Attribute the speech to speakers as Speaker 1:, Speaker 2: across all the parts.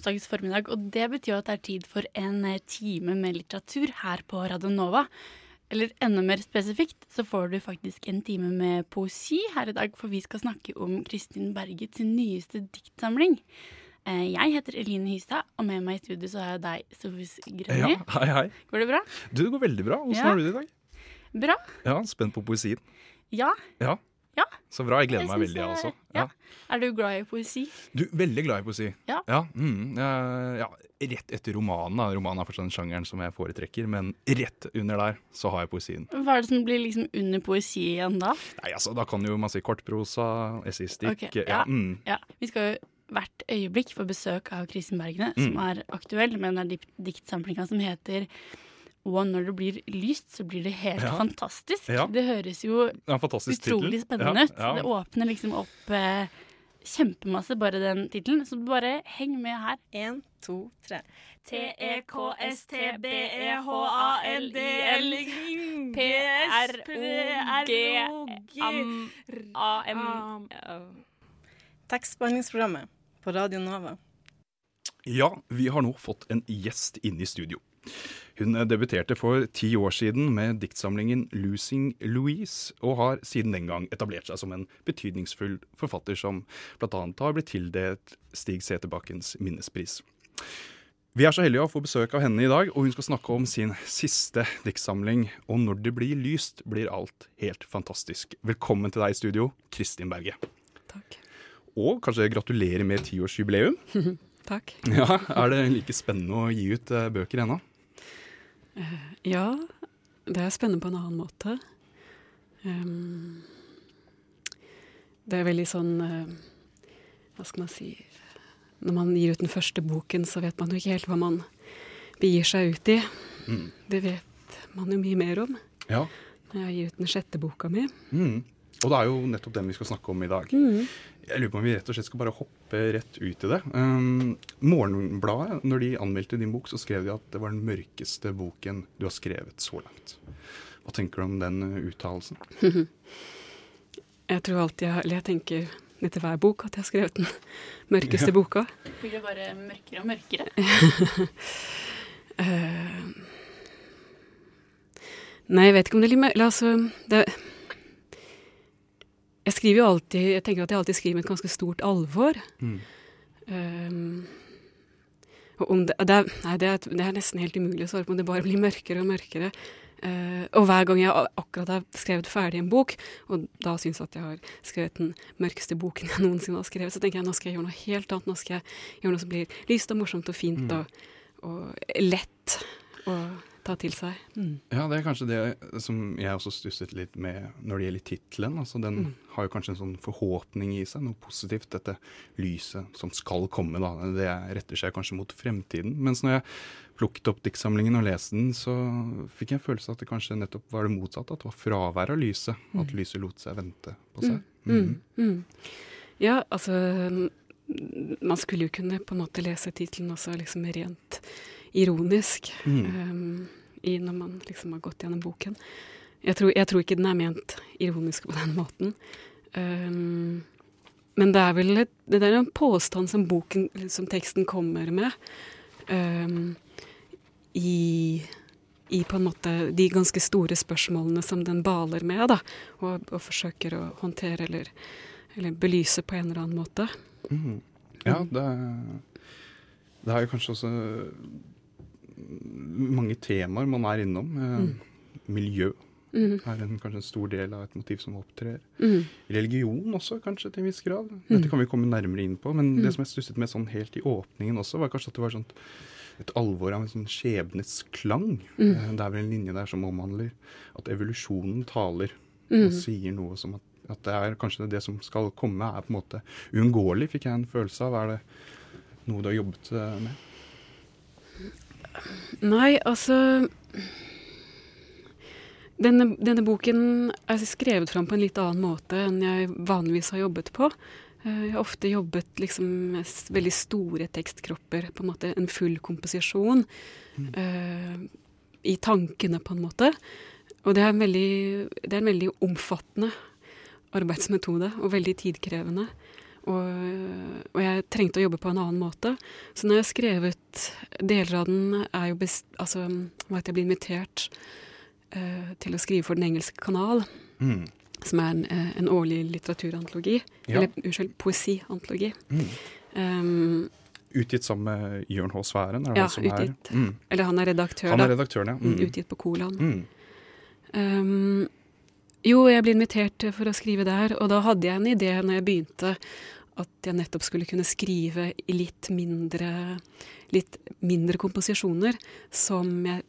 Speaker 1: Onsdags formiddag, og det betyr at det er tid for en eh, time med litteratur her på Radio Nova. Eller enda mer spesifikt så får du faktisk en time med poesi her i dag, for vi skal snakke om Kristin Berget sin nyeste diktsamling. Eh, Jeg heter Eline Hystad, og med meg i studio så har jeg deg, Sofus Grønli.
Speaker 2: Ja, hei, hei.
Speaker 1: Går det bra?
Speaker 2: Du, det går veldig bra. Åssen
Speaker 1: Ja.
Speaker 2: har du det i dag?
Speaker 1: Bra.
Speaker 2: Ja, Spent på poesien.
Speaker 1: Ja.
Speaker 2: Ja. Så bra. Jeg gleder
Speaker 1: Jeg
Speaker 2: meg veldig, jeg også.
Speaker 1: ja. Er du glad i poesi?
Speaker 2: Du, veldig glad i poesi.
Speaker 1: Ja.
Speaker 2: Ja, mm, ja, Rett etter romanen. Romanen er fortsatt den sjangeren som jeg foretrekker, men rett under der så har jeg poesien.
Speaker 1: Hva er det som blir liksom under poesi igjen da?
Speaker 2: Nei, altså, Da kan jo man si kortprosa, essistikk
Speaker 1: okay. ja.
Speaker 2: ja. mm.
Speaker 1: Vi skal jo hvert øyeblikk få besøk av Kristin Bergene, som
Speaker 2: Mm.
Speaker 1: er aktuell med den dik- diktsamlinga som heter Og når det blir lyst, så blir det helt
Speaker 2: Ja.
Speaker 1: fantastisk.
Speaker 2: Ja.
Speaker 1: Det høres jo
Speaker 2: Det er
Speaker 1: utrolig spennende ut.
Speaker 2: Ja,
Speaker 1: Det åpner liksom opp eh, kjempemasse, bare den tittelen. Så bare heng med her.
Speaker 3: En, to, tre.
Speaker 1: E
Speaker 3: T-E-K-S-T-B-E-H-A-L-D-L
Speaker 1: P-R-O-G-A-M
Speaker 3: Tekstbehandlingsprogrammet på Radio Nova.
Speaker 2: Ja, vi har nå fått en gjest inne i studio. Hun debuterte for ti år siden med diktsamlingen 'Losing Louise', og har siden den gang etablert seg som en betydningsfull forfatter som bl.a. har blitt tildelt Stig Seterbakkens minnespris. Vi er så heldige å få besøk av henne i dag, og hun skal snakke om sin siste diktsamling. Og når det blir lyst, blir alt helt fantastisk. Velkommen til deg i studio, Kristin Berge.
Speaker 4: Takk.
Speaker 2: Og kanskje gratulerer med tiårsjubileum.
Speaker 4: Takk.
Speaker 2: Ja, Er det like spennende å gi ut eh, bøker ennå?
Speaker 4: Ja, det er spennende på en annen måte. Um, det er veldig sånn uh, Hva skal man si Når man gir ut den første boken, så vet man jo ikke helt hva man begir seg ut i.
Speaker 2: Mm.
Speaker 4: Det vet man jo mye mer om
Speaker 2: Ja.
Speaker 4: når jeg gir ut den sjette boka mi.
Speaker 2: Mm. Og det er jo nettopp den vi skal snakke om i dag.
Speaker 4: Mm.
Speaker 2: Jeg lurer på om vi rett og slett skal bare hoppe rett ut i det. Um, Morgenbladet, når de anmeldte din bok, så skrev de at det var den mørkeste boken du har skrevet så langt. Hva tenker du om den uh, uttalelsen?
Speaker 4: Jeg tror alltid jeg, eller jeg tenker etter hver bok at jeg har skrevet den mørkeste
Speaker 2: Ja.
Speaker 4: boka.
Speaker 1: Blir det bare mørkere og mørkere?
Speaker 4: uh, nei, jeg vet ikke om det er litt mer Altså, det Jeg skriver jo alltid Jeg tenker at jeg alltid skriver med et ganske stort alvor.
Speaker 2: Mm.
Speaker 4: Um, og om det, det, er, nei, det, er, det er nesten helt umulig å svare på om det bare blir mørkere og mørkere. Uh, og hver gang jeg akkurat har skrevet ferdig en bok, og da syns jeg at jeg har skrevet den mørkeste boken jeg noensinne har skrevet, så tenker jeg nå skal jeg gjøre noe helt annet. Nå skal jeg gjøre noe som blir lyst og morsomt og fint
Speaker 2: Mm.
Speaker 4: og, og lett å ta til seg. Mm.
Speaker 2: Ja, det er kanskje det som jeg også stusset litt med når det gjelder tittelen. Altså, den
Speaker 4: Mm.
Speaker 2: har jo kanskje en sånn forhåpning i seg, noe positivt. Dette lyset som skal komme, da. Det retter seg kanskje mot fremtiden. Mens når jeg plukket opp diktsamlingen og leste den, så fikk jeg en følelse av at det kanskje nettopp var det motsatte. At det var fravær av lyset. At lyset lot seg vente på seg.
Speaker 4: Mm. Mm. Ja, altså mm, Man skulle jo kunne på en måte lese tittelen også liksom rent ironisk
Speaker 2: Mm.
Speaker 4: um, i når man liksom har gått gjennom boken. Jeg tror, jeg tror ikke den er ment ironisk på den måten. Um, men det er vel et, det er en påstand som boken, som teksten kommer med, um, i, i på en måte de ganske store spørsmålene som den baler med, da, og, og forsøker å håndtere eller, eller belyse på en eller annen måte.
Speaker 2: Mm. Ja, det det er jo kanskje også mange temaer man er innom. Mm. Miljø
Speaker 4: mm.
Speaker 2: er en, kanskje en stor del av et motiv som opptrer.
Speaker 4: Mm.
Speaker 2: Religion også, kanskje, til en viss grad.
Speaker 4: Mm.
Speaker 2: Dette kan vi komme nærmere inn på. Men det som jeg stusset med sånn helt i åpningen også, var kanskje at det var sånt et alvor av en sånn skjebnes klang.
Speaker 4: Mm.
Speaker 2: Eh, Det er vel en linje der som omhandler at evolusjonen taler og sier noe som at At det er kanskje det som skal komme, er på en måte uunngåelig, fikk jeg en følelse av. Er det noe du har jobbet eh, med?
Speaker 4: Nei, altså denne, denne boken er skrevet fram på en litt annen måte enn jeg vanligvis har jobbet på. Eh, Jeg har ofte jobbet liksom med veldig store tekstkropper, på en måte en full komposisjon. eh, I tankene, på en måte. Og det er en veldig, det er en veldig omfattende arbeidsmetode, og veldig tidkrevende. Og, og jeg trengte å jobbe på en annen måte. Så når jeg har skrevet deler av den, er jo best, altså, var at jeg ble invitert uh, til å skrive for Den engelske kanal,
Speaker 2: Mm.
Speaker 4: som er en, eh, en årlig litteraturantologi.
Speaker 2: Ja.
Speaker 4: Eller unnskyld, poesiantologi.
Speaker 2: Mm.
Speaker 4: Um,
Speaker 2: Utgitt sammen med Jørn H. Sværen?
Speaker 4: Ja, utgitt.
Speaker 2: Mm.
Speaker 4: eller han er redaktør,
Speaker 2: Han er
Speaker 4: da.
Speaker 2: redaktøren, ja.
Speaker 4: Mm,
Speaker 2: Mm.
Speaker 4: Utgitt på Kolan.
Speaker 2: Mm.
Speaker 4: Um, jo, jeg ble invitert for å skrive der, og da hadde jeg en idé når jeg begynte, at jeg nettopp skulle kunne skrive i litt mindre, litt mindre komposisjoner, som jeg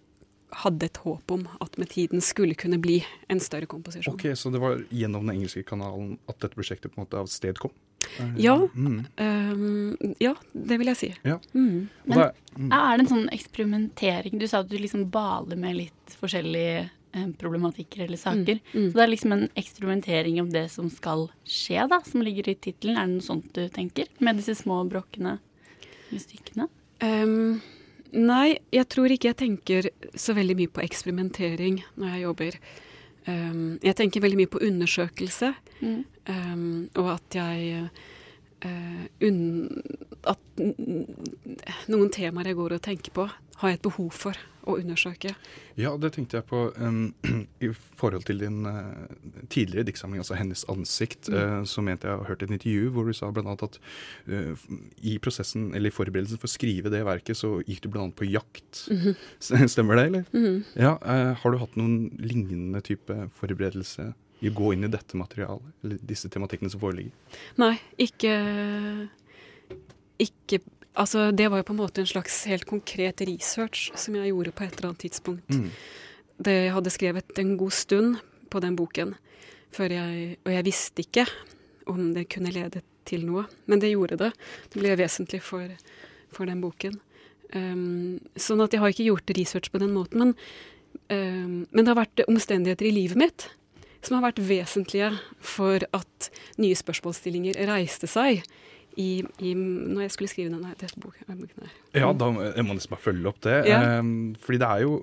Speaker 4: hadde et håp om at med tiden skulle kunne bli en større komposisjon.
Speaker 2: Ok, Så det var gjennom den engelske kanalen at dette prosjektet på en måte avstedkom? kom?
Speaker 4: Ja.
Speaker 2: Mm.
Speaker 4: Um, ja, det vil jeg si.
Speaker 2: Ja.
Speaker 4: Mm.
Speaker 1: Men-
Speaker 2: er- mm.
Speaker 1: Er det en sånn eksperimentering? Du sa at du liksom baler med litt forskjellige eh, problematikker eller saker.
Speaker 4: Mm.
Speaker 1: Så det er liksom en eksperimentering om det som skal skje, da, som ligger i tittelen. Er det noe sånt du tenker? Med disse små brokkene i stykkene?
Speaker 4: Um, nei, jeg tror ikke jeg tenker så veldig mye på eksperimentering når jeg jobber. Um, jeg tenker veldig mye på undersøkelse,
Speaker 1: Mm.
Speaker 4: um, og at jeg eh, unn, At noen temaer jeg går og tenker på, har jeg et behov for å undersøke.
Speaker 2: Ja, det tenkte jeg på um, i forhold til din uh, tidligere diktsamling, altså 'Hennes ansikt'.
Speaker 4: Mm.
Speaker 2: uh, så mente jeg å ha hørt et intervju hvor du sa annet at uh, i prosessen, eller i forberedelsen for å skrive det verket, så gikk du annet på jakt.
Speaker 4: Mm
Speaker 2: -hmm. Stemmer det, eller?
Speaker 4: Mhm.
Speaker 2: Ja, uh, Har du hatt noen lignende type forberedelse i å gå inn i dette materialet, eller disse tematikkene som foreligger?
Speaker 4: Nei, ikke Ikke Altså, det var jo på en måte en slags helt konkret research som jeg gjorde på et eller annet tidspunkt.
Speaker 2: Mm.
Speaker 4: Det jeg hadde skrevet en god stund på den boken, jeg, og jeg visste ikke om det kunne lede til noe. Men det gjorde det. Det ble vesentlig for, for den boken. Um, sånn at jeg har ikke gjort research på den måten. Men, um, men det har vært omstendigheter i livet mitt som har vært vesentlige for at nye spørsmålsstillinger reiste seg i, i, når jeg skulle skrive denne dette boken. boken.
Speaker 2: Ja, da jeg må nesten bare følge opp det.
Speaker 4: Ja.
Speaker 2: Um, fordi det er jo,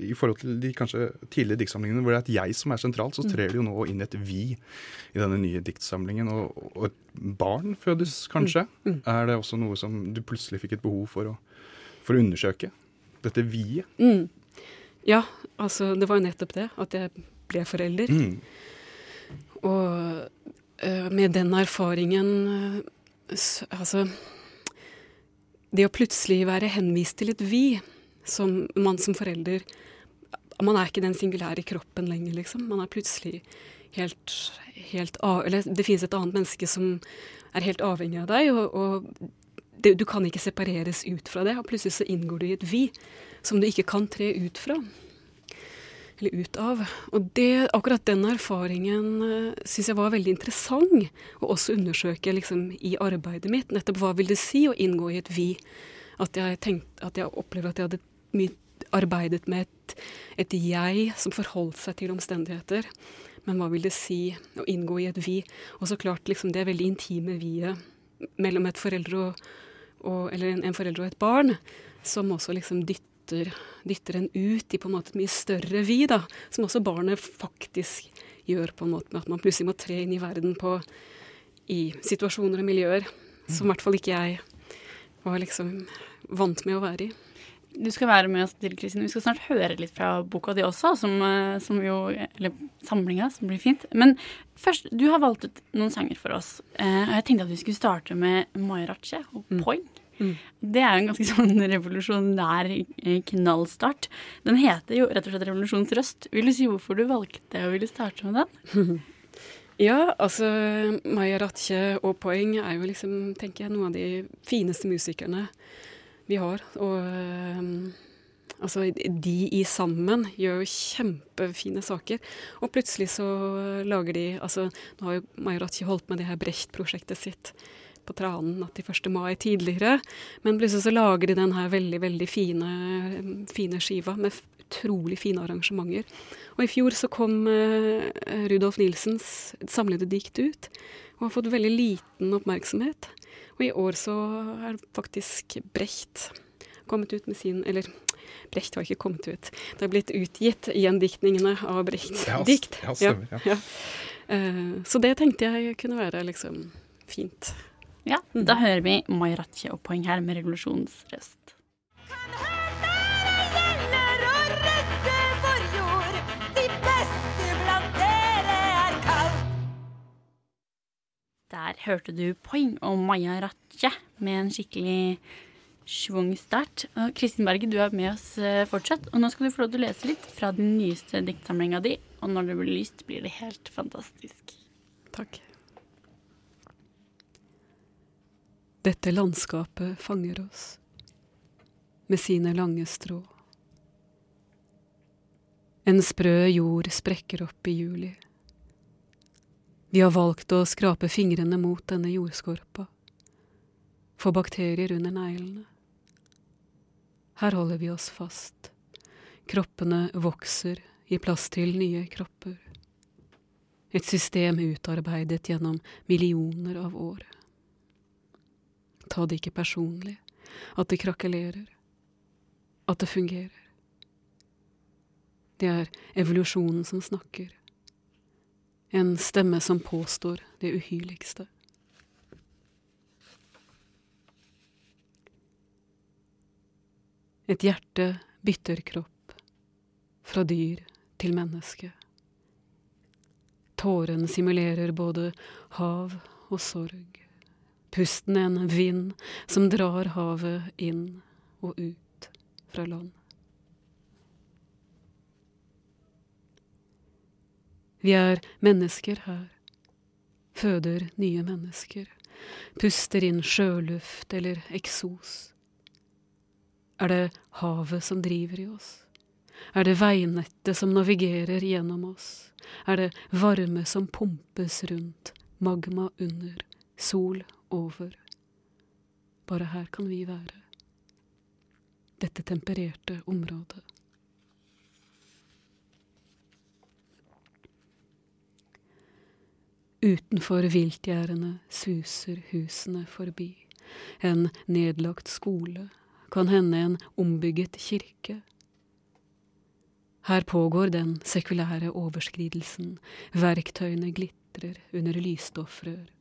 Speaker 2: i forhold til de kanskje tidligere diktsamlingene, hvor det er et jeg som er sentralt, så trer det jo nå inn et vi i denne nye diktsamlingen. Og, og et barn fødes kanskje.
Speaker 4: Mm.
Speaker 2: Er det også noe som du plutselig fikk et behov for å, for å undersøke? Dette vi-et.
Speaker 4: Mm. Ja, altså det var jo nettopp det, at jeg ble forelder.
Speaker 2: Mm.
Speaker 4: Og uh, med den erfaringen eh, Altså Det å plutselig være henvist til et vi, som man som forelder Man er ikke den singulære kroppen lenger, liksom. Man er plutselig helt, helt Eller det finnes et annet menneske som er helt avhengig av deg, og, og det, du kan ikke separeres ut fra det. Og plutselig så inngår du i et vi som du ikke kan tre ut fra eller ut av. Og det, akkurat den erfaringen uh, syns jeg var veldig interessant å også undersøke liksom, i arbeidet mitt. Nettopp hva vil det si å inngå i et vi? At jeg, tenkte, at jeg opplever at jeg hadde mye arbeidet med et, et jeg som forholdt seg til omstendigheter. Men hva vil det si å inngå i et vi? Og så klart liksom, det veldig intime vi-et mellom et foreldre og, og, eller en, en forelder og et barn, som også liksom dytter, dytter en ut i på en måte et mye større vi, da. Som også barnet faktisk gjør, på en måte med at man plutselig må tre inn i verden på i situasjoner og miljøer som i hvert fall ikke jeg var liksom vant med å være i.
Speaker 1: Du skal være med oss til, Kristin. Vi skal snart høre litt fra boka di også, som, eh, som jo Eller samlinga, som blir fint. Men først, du har valgt ut noen sanger for oss. Eh, og jeg tenkte at vi skulle starte med Mairache og
Speaker 4: Mm. Mm.
Speaker 1: Det er en ganske sånn revolusjonær eh, knallstart. Den heter jo rett og slett Revolusjonens røst. Vil du si hvorfor du valgte å ville starte med den?
Speaker 4: Ja, altså Maya Ratche og Poeng er jo liksom, tenker jeg, noen av de fineste musikerne vi har. Og um, Altså, de i sammen gjør jo kjempefine saker. Og plutselig så lager de Altså, nå har jo Majorachi holdt med det her Brecht-prosjektet sitt på Tranen natt til 1. mai tidligere. Men plutselig så lager de den her veldig, veldig fine, fine skiva med utrolig fine arrangementer. Og i fjor så kom uh, Rudolf Nilsens samlede dikt ut, og har fått veldig liten oppmerksomhet. Og i år så er faktisk Brecht kommet ut med sin Eller Brecht har ikke kommet ut. Det har blitt utgitt gjendiktningene av Brechts
Speaker 2: Ja,
Speaker 4: dikt.
Speaker 2: ja, stemmer, ja.
Speaker 4: ja. Eh, så det tenkte jeg kunne være liksom fint.
Speaker 1: Ja, da hører vi Mairache og Poeng her med revolusjonsrøst. Der hørte du Poeng og Maja Ratche med en skikkelig schwung-start. Og Kristin Berge, du er med oss eh, fortsatt. Og nå skal du få lov til å lese litt fra den nyeste diktsamlinga di. Og når det blir lyst, blir det helt fantastisk.
Speaker 4: Takk. Dette landskapet fanger oss med sine lange strå. En sprø jord sprekker opp i juli. Vi har valgt å skrape fingrene mot denne jordskorpa, få bakterier under neglene. Her holder vi oss fast. Kroppene vokser, gir plass til nye kropper. Et system utarbeidet gjennom millioner av år. Ta det ikke personlig, at det krakelerer, at det fungerer. Det er evolusjonen som snakker. En stemme som påstår det uhyrligste. Et hjerte bytter kropp, fra dyr til menneske. Tåren simulerer både hav og sorg. Pusten en vind som drar havet inn og ut fra land. Vi er mennesker her, føder nye mennesker, puster inn sjøluft eller eksos. Er det havet som driver i oss? Er det veinettet som navigerer gjennom oss? Er det varme som pumpes rundt, magma under, sol over? Bare her kan vi være. Dette tempererte området. Utenfor viltgjerdene suser husene forbi. En nedlagt skole, kan hende en ombygget kirke. Her pågår den sekulære overskridelsen, verktøyene glitrer under lysstoffrør.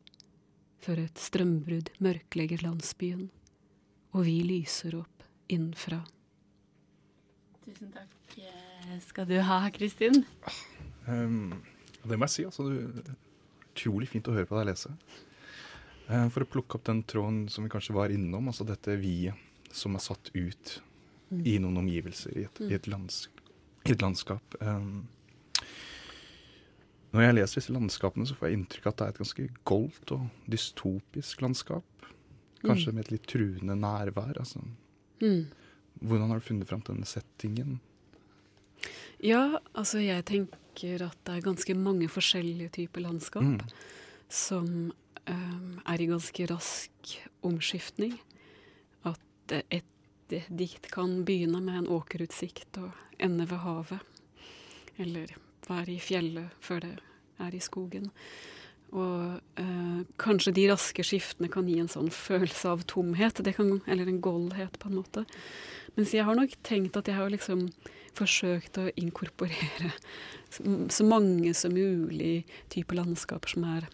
Speaker 4: Før et strømbrudd mørklegger landsbyen, og vi lyser opp innenfra.
Speaker 1: Tusen takk eh, skal du ha, Kristin.
Speaker 2: Um, det må jeg si, altså. Du, utrolig fint å høre på deg lese. Eh, for å plukke opp den tråden som vi kanskje var innom, altså dette vi-et som er satt ut i noen omgivelser, i et, i et, lands, i et landskap. Um, når jeg leser disse landskapene, så får jeg inntrykk av at det er et ganske goldt og dystopisk landskap. Kanskje med et litt truende nærvær. Altså.
Speaker 4: Mm.
Speaker 2: Hvordan har du funnet fram til denne settingen?
Speaker 4: Ja, altså jeg tenker at det er ganske mange forskjellige typer landskap
Speaker 2: Mm.
Speaker 4: som um, er i ganske rask omskiftning. At et dikt kan begynne med en åkerutsikt og ende ved havet. Eller være i fjellet før det er i skogen. Og eh, kanskje de raske skiftene kan gi en sånn følelse av tomhet, det kan, eller en goldhet, på en måte. Mens jeg har nok tenkt at jeg har liksom forsøkt å inkorporere så, mange som mulig typer landskaper som er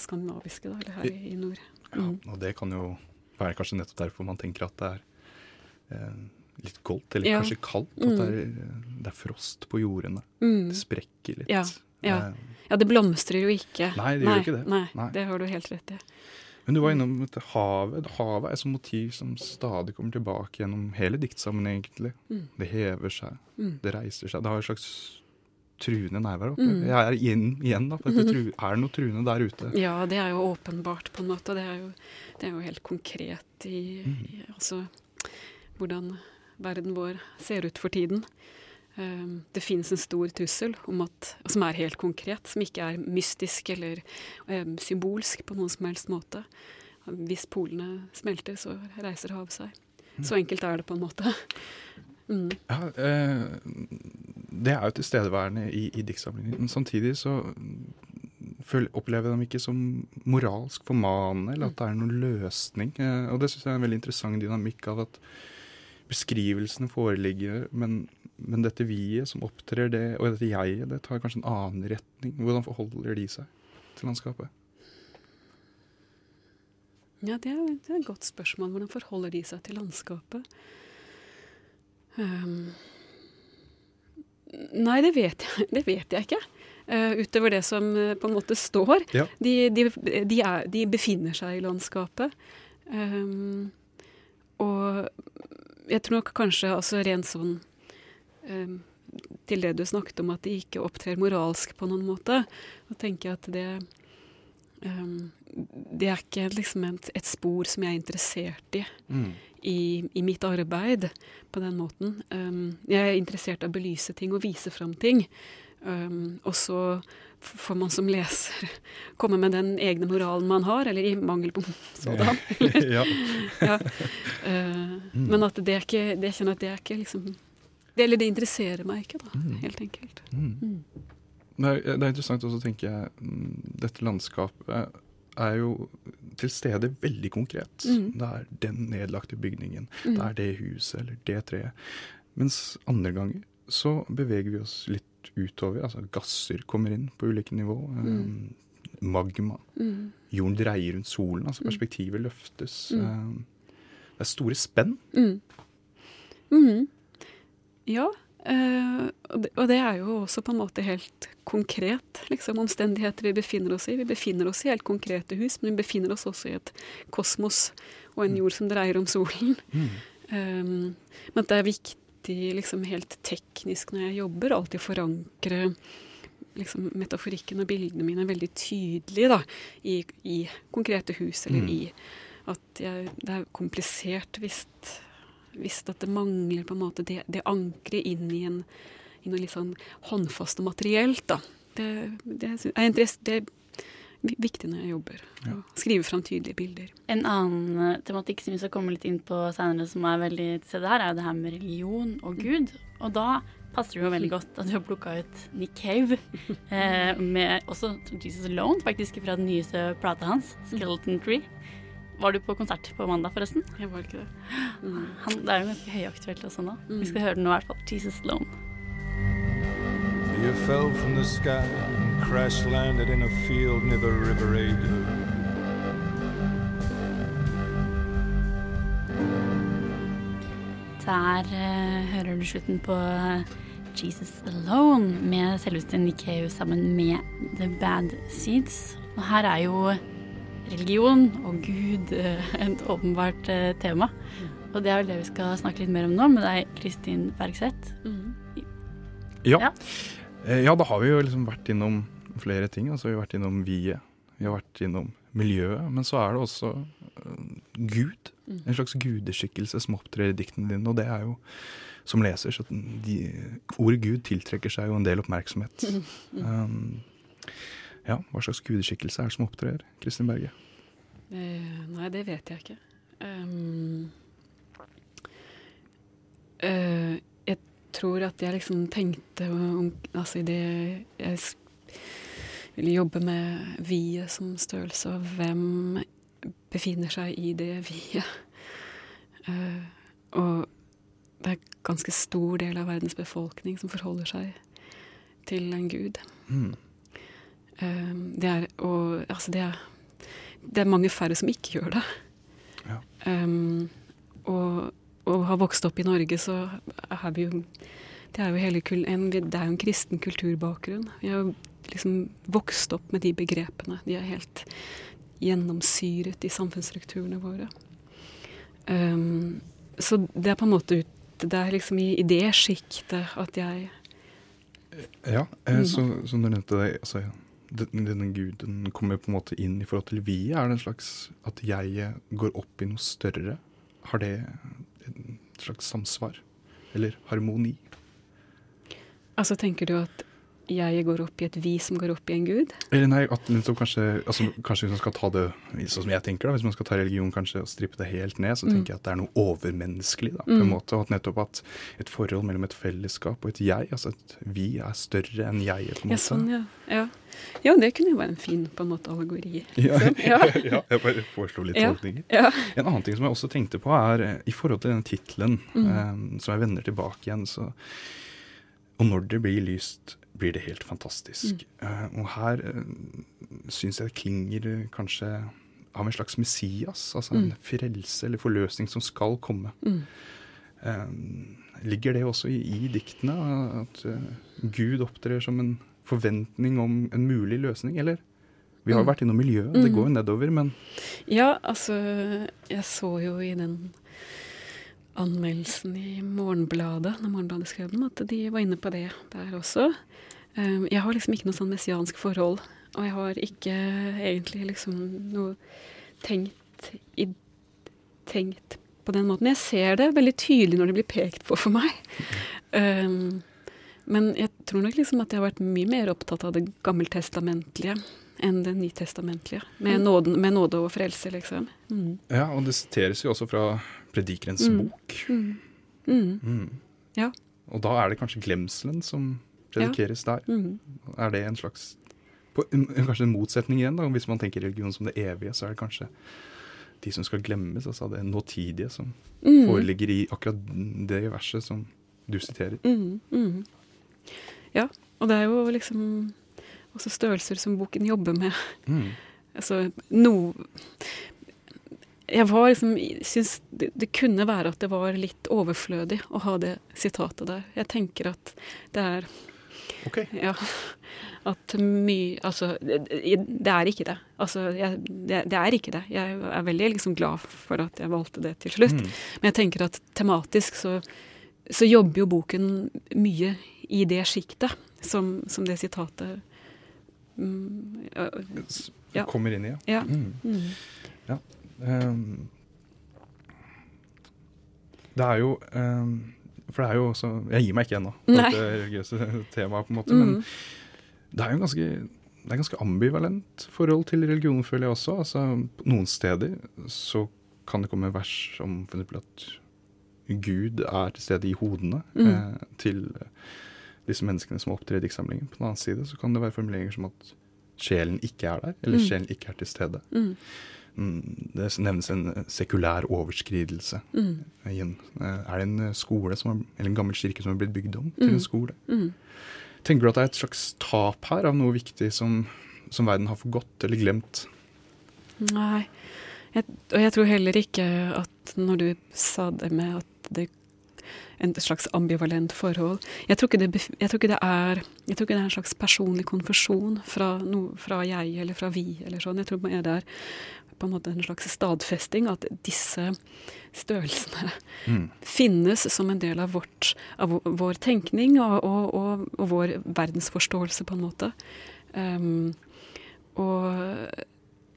Speaker 4: skandinaviske, da, eller her i, i nord.
Speaker 2: Ja,
Speaker 4: Mm.
Speaker 2: og det kan jo være kanskje nettopp derfor man tenker at det er eh, litt goldt, eller
Speaker 4: Ja.
Speaker 2: kanskje kaldt. At det, er, det er frost på jordene.
Speaker 4: Mm.
Speaker 2: Det sprekker litt.
Speaker 4: Ja, ja.
Speaker 2: Eh,
Speaker 4: Ja, det blomstrer jo ikke.
Speaker 2: Nei, det gjør ikke det.
Speaker 4: Nei,
Speaker 2: Nei.
Speaker 4: det har du helt rett i.
Speaker 2: men du var innom dette havet. Havet er et sånt motiv som stadig kommer tilbake gjennom hele diktsammen, egentlig.
Speaker 4: Mm.
Speaker 2: Det hever seg,
Speaker 4: Mm.
Speaker 2: det reiser seg. Det har et slags truende nærvær.
Speaker 4: Mm.
Speaker 2: Jeg er igjen, igjen da, tru, er det noe truende der ute?
Speaker 4: Ja, det er jo åpenbart, på en måte. Det er jo, det er jo helt konkret i,
Speaker 2: Mm.
Speaker 4: i Altså hvordan verden vår ser ut for tiden. Um, det finnes en stor trussel om at, som er helt konkret, som ikke er mystisk eller um, symbolsk på noen som helst måte. Hvis polene smelter, så reiser havet seg. Så enkelt er det på en måte. Mm.
Speaker 2: Ja, eh, det er jo tilstedeværende i, i diktsamlingen, samtidig så opplever jeg dem ikke som moralsk formanende, eller at det er noen løsning. Eh, og det syns jeg er en veldig interessant dynamikk av at beskrivelsene foreligger, men, men dette vi-et som opptrer, det, og dette jeg-et, det tar kanskje en annen retning. Hvordan forholder de seg til landskapet?
Speaker 4: Ja, det er, det er et godt spørsmål. Hvordan forholder de seg til landskapet? Um, nei, det vet jeg, det vet jeg ikke. Uh, utover det som uh, på en måte står.
Speaker 2: Ja.
Speaker 4: De, de, de, er, de, befinner seg i landskapet. Um, og jeg tror nok kanskje altså rent sånn um, Til det du snakket om at de ikke opptrer moralsk på noen måte, så tenker jeg at det um, det er ikke liksom et, et, spor som jeg er interessert i, mm. i, i mitt arbeid på den måten. Um, jeg er interessert i å belyse ting og vise fram ting. Og så får man som leser komme med den egne moralen man har, eller i mangel på sådan. ja. ja. Uh. Men at det er ikke det, kjenner at det er ikke liksom det, Eller det interesserer meg ikke, da. Mm. Helt enkelt.
Speaker 2: Mm. mm. Det er, det er interessant også, tenker jeg, mm, dette landskapet er jo til stede veldig konkret. Mm. Det er den nedlagte bygningen, mm. det er det huset eller det treet. Mens andre ganger så beveger vi oss litt utover. Altså gasser kommer inn på ulike nivå. Mm. Um, magma. Mm. Jorden dreier rundt solen. Altså mm. perspektivet løftes. Um, det er store spenn.
Speaker 4: Ja. Uh, og, det, og, det, er jo også på en måte helt konkret, liksom, omstendigheter vi befinner oss i. Vi befinner oss i helt konkrete hus, men vi befinner oss også i et kosmos og en jord som dreier om solen. Mm. Um, men det er viktig liksom helt teknisk når jeg jobber, alltid forankre liksom, metaforikken og bildene mine veldig tydelig da, i, i konkrete hus, eller mm. i at jeg, det er komplisert hvis visst at det mangler på en måte det, det ankeret inn i, en, i noe litt sånn håndfast og materielt. da. Det, det, det, viktig når jeg jobber. Ja. Skrive fram tydelige bilder.
Speaker 1: En annen eh, tematikk som vi skal komme litt inn på senere, som er veldig til stede her, er jo det her med religion og Gud. Og da passer det jo veldig godt at du har plukka ut Nick Cave, eh, med også Jesus Alone, faktisk fra den nyeste plata hans, 'Skeleton Tree'. Var du på konsert på mandag, forresten?
Speaker 4: Jeg var ikke det.
Speaker 1: Mm. Han, det er jo ganske høyaktuelt også nå. Mm. Vi skal høre den nå i hvert fall. Jesus Alone'. You fell from the sky crash landed in a field near the river Ada. Der uh, hører du slutten på Jesus Alone med selveste Nick sammen med The Bad Seeds. Og her er jo religion og Gud uh, et åpenbart uh, tema. Og det er vel det vi skal snakke litt mer om nå med deg, Kristin Bergseth. Mm.
Speaker 2: Ja. ja. Eh, ja. da har vi jo liksom vært innom flere ting. Altså, vi har vært innom viet, vi har vært innom miljøet. Men så er det også uh, Gud. Mm. En slags gudeskikkelse som opptrer i diktene dine. Og det er jo, som leser, så de, ordet Gud tiltrekker seg jo en del oppmerksomhet. Mm. Um, ja, Hva slags gudeskikkelse er det som opptrer, Kristin Berge?
Speaker 4: Eh, nei, det vet jeg ikke. Um, jeg tror at jeg liksom tenkte om i det jeg ville jobbe med viet som størrelse, og hvem befinner seg i det viet. Uh, og det er en ganske stor del av verdens befolkning som forholder seg til en gud. Mm. Ehm, det er, og, altså det, er, det er mange færre som ikke gjør det. Ja. Um, og, og har vokst opp i Norge, så er vi jo Det er jo, hele, en, det er jo en kristen kulturbakgrunn. Vi har liksom vokst opp med de begrepene. De er helt gjennomsyret i samfunnsstrukturene våre. Um, så det er på en måte ut Det er liksom i, i det sjiktet at jeg
Speaker 2: Ja, eh, så, som du nevnte det, altså, denne guden kommer på en måte inn i forhold til vi? Er det en slags at jeg går opp i noe større? Har det et slags samsvar? eller harmoni.
Speaker 4: Altså tenker du at jeg går opp i et vi som går opp i en gud?
Speaker 2: Eller nei, at liksom kanskje, altså, kanskje hvis man skal ta det sånn som jeg tenker da, hvis man skal ta religion kanskje og strippe det helt ned, så
Speaker 4: Mm.
Speaker 2: tenker jeg at det er noe overmenneskelig da, på en
Speaker 4: Mm.
Speaker 2: måte. Og at nettopp at et forhold mellom et fellesskap og et jeg, altså et vi er større enn jeg på en
Speaker 4: Ja,
Speaker 2: måte.
Speaker 4: sånn, ja. ja. Ja, det kunne jo være en fin på en måte allegori.
Speaker 2: Ja,
Speaker 4: Sånn, ja.
Speaker 2: ja, jeg bare foreslo litt tolkninger.
Speaker 4: Ja.
Speaker 2: En annen ting som jeg også tenkte på er eh, i forhold til den tittelen,
Speaker 4: Mm.
Speaker 2: um, som jeg vender tilbake igjen, så Og når det blir lyst, blir det helt fantastisk. Eh, og her uh, syns jeg det klinger eh, kanskje av en slags Messias, altså en
Speaker 4: Mm.
Speaker 2: frelse eller forløsning som skal komme.
Speaker 4: Mm.
Speaker 2: Eh, ligger det også i, i diktene, at eh, Gud opptrer som en forventning om en mulig løsning, eller? Vi har jo
Speaker 4: Mm.
Speaker 2: vært innom miljøet, det
Speaker 4: Mm.
Speaker 2: går jo nedover, men
Speaker 4: Ja, altså Jeg så jo i den anmeldelsen i Morgenbladet, når Morgenbladet skrev den, at de var inne på det der også. Um, Jeg har liksom ikke noe sånn messiansk forhold, og jeg har ikke egentlig liksom noe tenkt i tenkt på den måten. Jeg ser det veldig tydelig når det blir pekt på for meg. Um, men jeg tror nok liksom at jeg har vært mye mer opptatt av det gammeltestamentlige enn det nytestamentlige. Med, nåden, med nåde og frelse, liksom. Mm.
Speaker 2: Ja, og det siteres jo også fra Predikerens
Speaker 4: Mm.
Speaker 2: bok.
Speaker 4: Mm. Mm. Ja.
Speaker 2: Og da er det kanskje glemselen som predikeres der.
Speaker 4: Mm.
Speaker 2: Er det en slags på, kanskje en motsetning igjen, da. Hvis man tenker religion som det evige, så er det kanskje de som skal glemmes, altså det nåtidige, som
Speaker 4: Mm.
Speaker 2: foreligger i akkurat det verset som du siterer.
Speaker 4: Mm. Mm. Ja, og det er jo liksom også størrelser som boken jobber med.
Speaker 2: Mm.
Speaker 4: Altså, no Jeg var liksom Syns det, det kunne være at det var litt overflødig å ha det sitatet der. Jeg tenker at det er
Speaker 2: Ok.
Speaker 4: Ja. At mye Altså, det, det er ikke det. Altså, jeg, det, det er ikke det. Jeg er veldig liksom glad for at jeg valgte det til slutt.
Speaker 2: Mm.
Speaker 4: Men jeg tenker at tematisk så, så jobber jo boken mye i det sjiktet som, som det sitatet mm, ja, Ja.
Speaker 2: Kommer inn i, ja.
Speaker 4: ja.
Speaker 2: Mm.
Speaker 4: Mm.
Speaker 2: Ehm, det er jo um, For det er jo også Jeg gir meg ikke ennå på dette religiøse temaet, på en måte. Men
Speaker 4: Mm.
Speaker 2: det er jo ganske det er ganske ambivalent forhold til religion, føler jeg også. Altså, noen steder så kan det komme vers om at Gud er til stede i hodene
Speaker 4: Mm.
Speaker 2: eh, til disse menneskene som opptrer i diktsamlingen. På den annen side så kan det være formuleringer som at sjelen ikke er der, eller
Speaker 4: Mm.
Speaker 2: sjelen ikke er til stede.
Speaker 4: Mm.
Speaker 2: Mm, Det nevnes en eh, sekulær overskridelse.
Speaker 4: Mm.
Speaker 2: Igjen. Eh, Er det en eh, skole som har, eller en gammel kirke som har blitt bygd om til
Speaker 4: Mm.
Speaker 2: en skole?
Speaker 4: Mm.
Speaker 2: Tenker du at det er et slags tap her av noe viktig som, som verden har forgått eller glemt?
Speaker 4: Nei. Jeg, og jeg tror heller ikke at når du sa det med at det en slags ambivalent forhold Jeg tror ikke det, jeg tror er, jeg tror ikke det er en slags personlig konfesjon fra, no, fra jeg eller fra vi. eller sånn. Jeg tror det er på en måte en slags stadfesting at disse størrelsene
Speaker 2: Mm.
Speaker 4: finnes som en del av, vårt, av vår- tenkning og, og, og, og vår verdensforståelse, på en måte. Um, og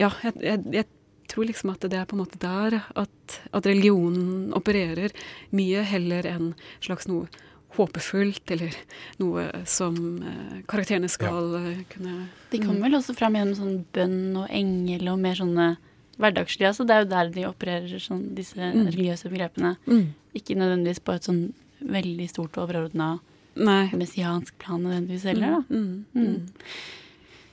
Speaker 4: ja, jeg, jeg, jeg tror liksom at det er på en måte der at, at religionen opererer mye heller enn slags noe håpefullt, eller noe som eh, karakterene skal ja. kunne
Speaker 1: De kommer vel også fram gjennom sånn bønn og engel og mer sånne hverdagslige. Altså det er jo der de opererer sånn, disse
Speaker 4: Mm.
Speaker 1: religiøse begrepene.
Speaker 4: mm.
Speaker 1: Ikke nødvendigvis på et sånn veldig stort overordna messiansk plan nødvendigvis heller, da.
Speaker 4: Mm, mm,
Speaker 1: Mm.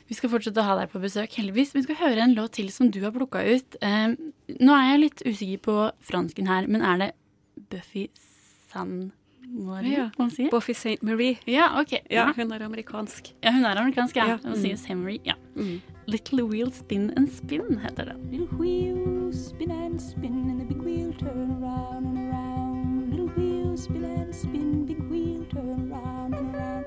Speaker 1: Vi skal fortsette å ha deg på besøk, heldigvis. Vi skal høre en låt til som du har plukka ut. Eh, nå er jeg litt usikker på fransken her, men er det Buffy Sand... Marie?
Speaker 4: Ja.
Speaker 1: Man sier?
Speaker 4: Buffy St. Marie.
Speaker 1: Ja, ok.
Speaker 4: Ja, hun er amerikansk.
Speaker 1: ja, hun er amerikansk, ja.
Speaker 4: Ja.
Speaker 1: Man sier Saint Marie. Ja.
Speaker 4: Mm.
Speaker 1: Little Wheel Spin and Spin heter det.
Speaker 5: Little wheel spin and spin, and the big wheel turn around and around. Little wheel spin and spin, big wheel turn around and around.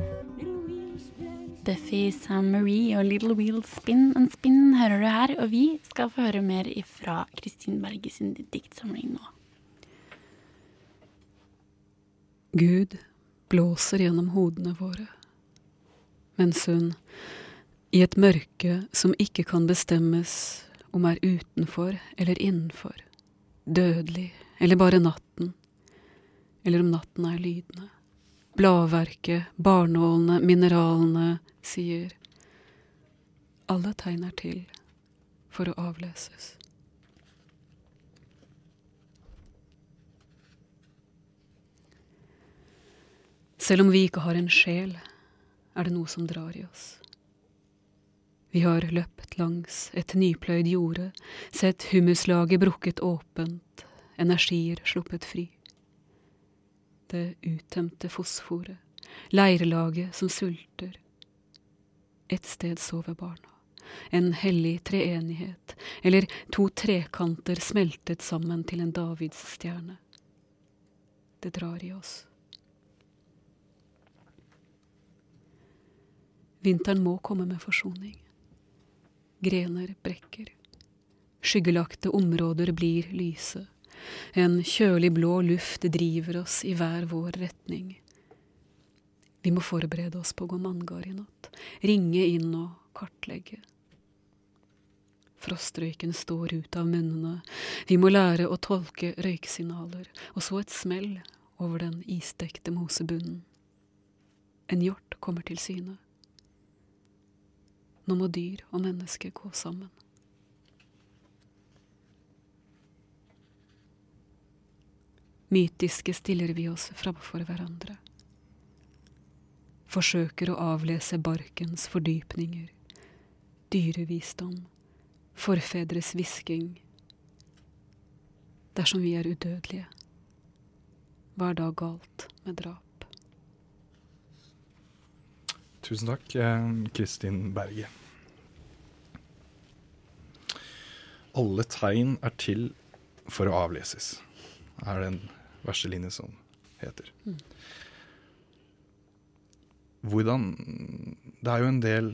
Speaker 1: Buffy Sam Marie og Little Wheel Spin and Spin hører du her, og vi skal få høre mer ifra Kristin Berge sin diktsamling nå.
Speaker 4: Gud blåser gjennom hodene våre, mens hun, i et mørke som ikke kan bestemmes om er utenfor eller innenfor, dødelig eller bare natten, eller om natten er lydende. Bladverket, barnålene, mineralene sier alle tegn er til for å avleses. Selv om vi ikke har en sjel, er det noe som drar i oss. Vi har løpt langs et nypløyd jorde, sett humuslaget brukket åpent, energier sluppet fri. Det uttømte fosforet, leirlaget som sulter. Et sted sover barna. En hellig treenighet, eller to trekanter smeltet sammen til en davidsstjerne. Det drar i oss. Vinteren må komme med forsoning. Grener brekker. Skyggelagte områder blir lyse. En kjølig blå luft driver oss i hver vår retning. Vi må forberede oss på å gå manngard i natt, ringe inn og kartlegge. Frostrøyken står ut av munnene, vi må lære å tolke røyksignaler, og så et smell over den isdekte mosebunnen. En hjort kommer til syne. Nå må dyr og menneske gå sammen. Mytiske stiller vi oss framfor hverandre. Forsøker å avlese barkens fordypninger. Dyrevisdom. Forfedres hvisking. Dersom vi er udødelige, hva er da galt med drap?
Speaker 2: Tusen takk, eh, Kristin Berge. Alle tegn er til for å avleses, er den verste linje som heter. Hvordan Det er jo en del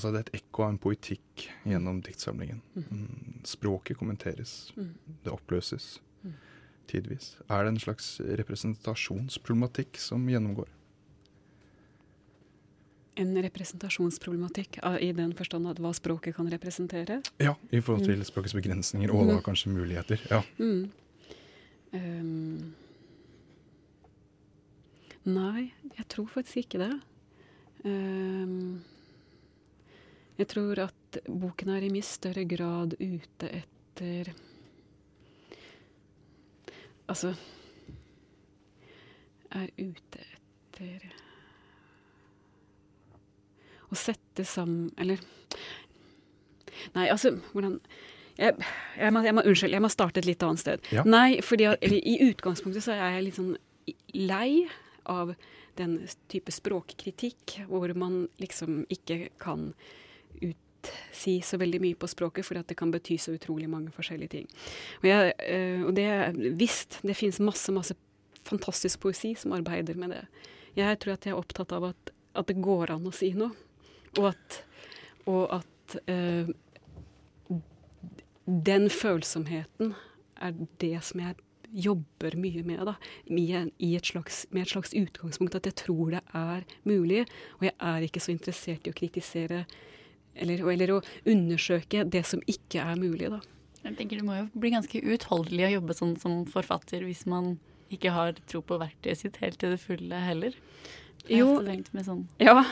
Speaker 2: Altså det er et ekko av en poetikk gjennom diktsamlingen. Mm, Språket kommenteres, det oppløses tidvis. Er det en slags representasjonsproblematikk som gjennomgår?
Speaker 4: En representasjonsproblematikk ah, i den forstand at hva språket kan representere.
Speaker 2: Ja, i forhold til språkets begrensninger og da kanskje muligheter. Ja.
Speaker 4: Mm. Um, nei, jeg tror faktisk ikke det. Um, jeg tror at boken er i mye større grad ute etter Altså Er ute etter Å sette sammen Eller Nei, altså, hvordan jeg, jeg, må, jeg må, Unnskyld, jeg må starte et litt annet sted.
Speaker 2: Ja.
Speaker 4: Nei, fordi eller, i utgangspunktet så er jeg litt sånn lei av den type språkkritikk hvor man liksom ikke kan utsi så veldig mye på språket, fordi at det kan bety så utrolig mange forskjellige ting. Og, jeg, eh, og det visst, det finnes masse, masse fantastisk poesi som arbeider med det. Jeg tror at jeg er opptatt av at, at det går an å si noe, og at, og at eh, den følsomheten er det som jeg jobber mye med, da. I, et slags, med et slags utgangspunkt at jeg tror det er mulig. Og jeg er ikke så interessert i å kritisere eller, eller å undersøke det som ikke er mulig, da.
Speaker 1: Jeg tenker Det må jo bli ganske uutholdelig å jobbe sånn som forfatter hvis man ikke har tro på verktøyet sitt helt til det fulle heller. Jeg
Speaker 4: Jo.
Speaker 1: med sånn
Speaker 4: Ja,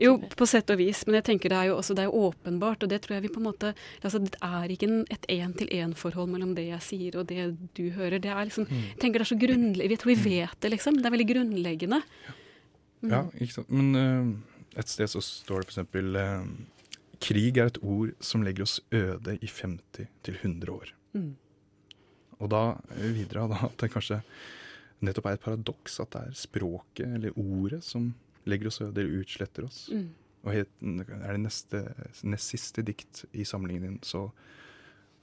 Speaker 4: jo, på sett og vis. Men jeg tenker det er jo også det er åpenbart, og det tror jeg vi på en måte altså Det er ikke en, et én-til-én-forhold mellom det jeg sier og det du hører. Det er liksom, jeg tenker det er så grunnleggende Jeg tror vi vet det, liksom. Det er veldig grunnleggende.
Speaker 2: Ja, ikke sant. Men uh, et sted så står det for eksempel eh, Krig er et ord som legger oss øde i 50 til 100 år.
Speaker 4: Mm.
Speaker 2: Og da eh, videre da, at det kanskje nettopp er et paradoks at det er språket eller ordet som legger oss øde eller utsletter oss.
Speaker 4: Mm.
Speaker 2: Og helt, er det neste, nest siste dikt i samlingen din, så,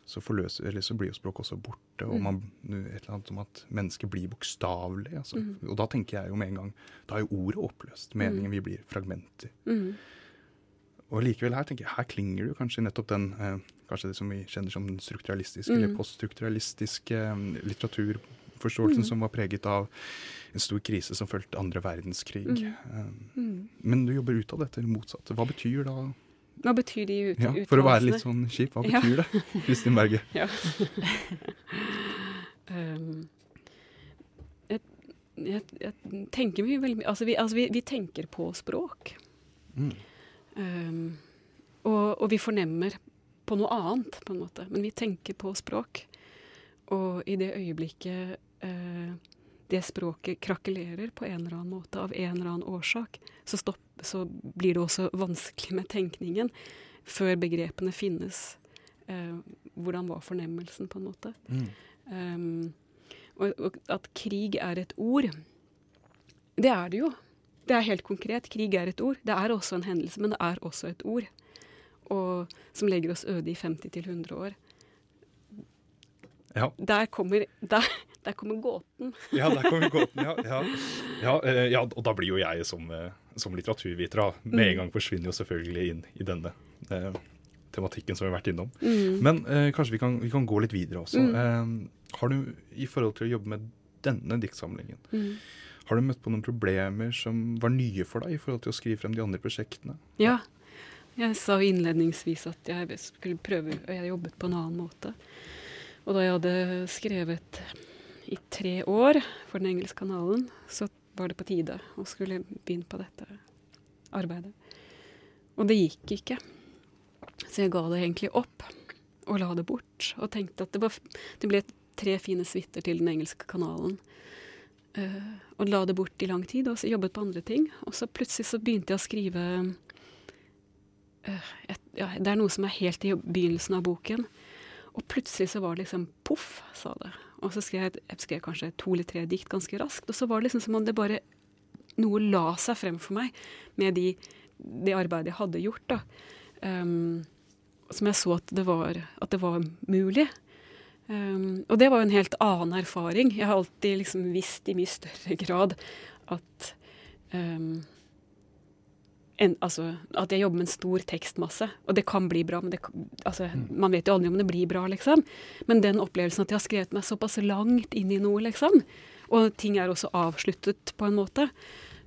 Speaker 2: så, forløser, eller så blir jo språket også borte. Og
Speaker 4: Mm.
Speaker 2: man, et eller annet om at mennesket blir bokstavelig. Altså.
Speaker 4: Mm.
Speaker 2: Og da tenker jeg jo med en gang Da er jo ordet oppløst. Meningen vi blir fragmenter.
Speaker 4: Mm.
Speaker 2: Og likevel her tenker jeg, her klinger det jo kanskje nettopp den eh, Kanskje det som vi kjenner som den strukturalistiske
Speaker 4: Mm.
Speaker 2: eller poststrukturalistiske eh, litteraturforståelsen
Speaker 4: Mm.
Speaker 2: som var preget av en stor krise som fulgte andre verdenskrig.
Speaker 4: Mm.
Speaker 2: Eh,
Speaker 4: Mm.
Speaker 2: men du jobber ut av dette, eller motsatt. Hva betyr da
Speaker 4: Hva betyr de ut
Speaker 2: ja, For å være litt sånn kjip, hva
Speaker 4: Ja.
Speaker 2: betyr det? Kristin Berge.
Speaker 4: Ja. um, jeg, jeg tenker mye veldig Altså, vi, altså vi, vi tenker på språk.
Speaker 2: Mm.
Speaker 4: Um, og, og vi fornemmer på noe annet, på en måte. Men vi tenker på språk. Og i det øyeblikket eh, det språket krakelerer på en eller annen måte, av en eller annen årsak, så, stopp, så blir det også vanskelig med tenkningen før begrepene finnes. Eh, hvordan var fornemmelsen, på en måte.
Speaker 2: Mm.
Speaker 4: Um, og, og at krig er et ord, det er det jo. Det er helt konkret. Krig er et ord. Det er også en hendelse, men det er også et ord. Og som legger oss øde i 50-100 år.
Speaker 2: Ja.
Speaker 4: Der kommer, der, der kommer gåten.
Speaker 2: Ja, der kommer gåten. Ja, ja. Ja, eh, ja, og da blir jo jeg som, eh, som litteraturviter med en gang forsvinner jo selvfølgelig inn i denne eh, tematikken som vi har vært innom. Men eh, kanskje vi kan, vi kan gå litt videre også. Eh, har du, i forhold til å jobbe med denne diktsamlingen, har du møtt på noen problemer som var nye for deg i forhold til å skrive frem de andre prosjektene?
Speaker 4: Ja. Jeg sa innledningsvis at jeg skulle prøve Og jeg jobbet på en annen måte. Og da jeg hadde skrevet i tre år for den engelske kanalen, så var det på tide å skulle begynne på dette arbeidet. Og det gikk ikke. Så jeg ga det egentlig opp og la det bort. Og tenkte at det, var, det ble tre fine suiter til den engelske kanalen. Uh, og la det bort i lang tid, og så jobbet på andre ting. Og så plutselig så begynte jeg å skrive uh, et, ja, Det er noe som er helt i begynnelsen av boken. Og plutselig så var det liksom poff, sa det. Og så skrev jeg, jeg skrev kanskje to eller tre dikt ganske raskt. Og så var det liksom som om det bare Noe la seg frem for meg med de, det arbeidet jeg hadde gjort. Um, som jeg så at det var, at det var mulig. Um, og det var jo en helt annen erfaring. Jeg har alltid liksom visst i mye større grad at um, en, altså, at jeg jobber med en stor tekstmasse. Og det kan bli bra, men det, altså, man vet jo aldri om det blir bra, liksom. Men den opplevelsen at jeg har skrevet meg såpass langt inn i noe, liksom. Og ting er også avsluttet på en måte.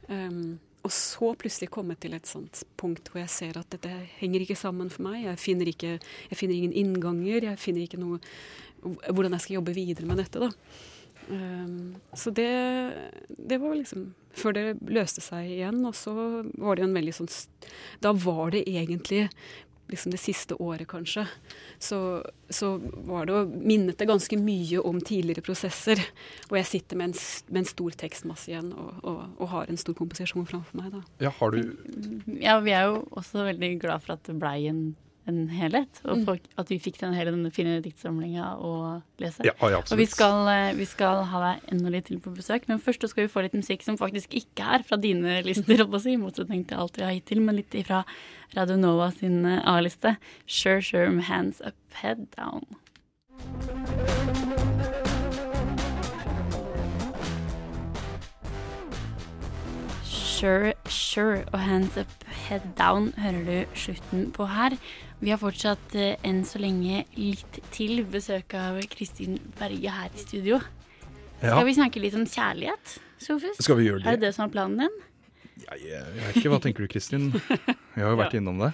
Speaker 4: Um, og så plutselig komme til et sånt punkt hvor jeg ser at dette henger ikke sammen for meg. Jeg finner, ikke, jeg finner ingen innganger. Jeg finner ikke noe hvordan jeg skal jobbe videre med dette. da. Um, så det, det var liksom Før det løste seg igjen, og så var det jo en veldig sånn Da var det egentlig liksom det siste året, kanskje, så, så var det minnet det ganske mye om tidligere prosesser. Og jeg sitter med en, med en stor tekstmasse igjen og, og, og har en stor komposisjon framfor meg. da.
Speaker 2: Ja, har du
Speaker 1: Ja, vi er jo også veldig glad for at det blei en, en helhet. Og
Speaker 4: Mm.
Speaker 1: folk, at vi fikk den hele denne fine diktsamlinga å lese.
Speaker 2: Ja, ja
Speaker 1: Og vi skal, eh, vi skal ha deg enda litt til på besøk, men først skal vi få litt musikk som faktisk ikke er fra dine lister, i motsetning til alt vi har hittil, men litt ifra Radio Nova sin eh, A-liste. Sure, sure, hands up, head down. Sure, sure og hands up, head down hører du slutten på her. Vi har fortsatt eh, enn så lenge litt til besøk av Kristin Berge her i studio.
Speaker 2: Ja.
Speaker 1: Skal vi snakke litt om kjærlighet, Sofus?
Speaker 2: Skal vi gjøre det?
Speaker 1: Er
Speaker 2: det?
Speaker 1: det det som er planen din?
Speaker 2: Jeg, jeg vet ikke, Hva tenker du, Kristin? Jeg har jo vært innom det.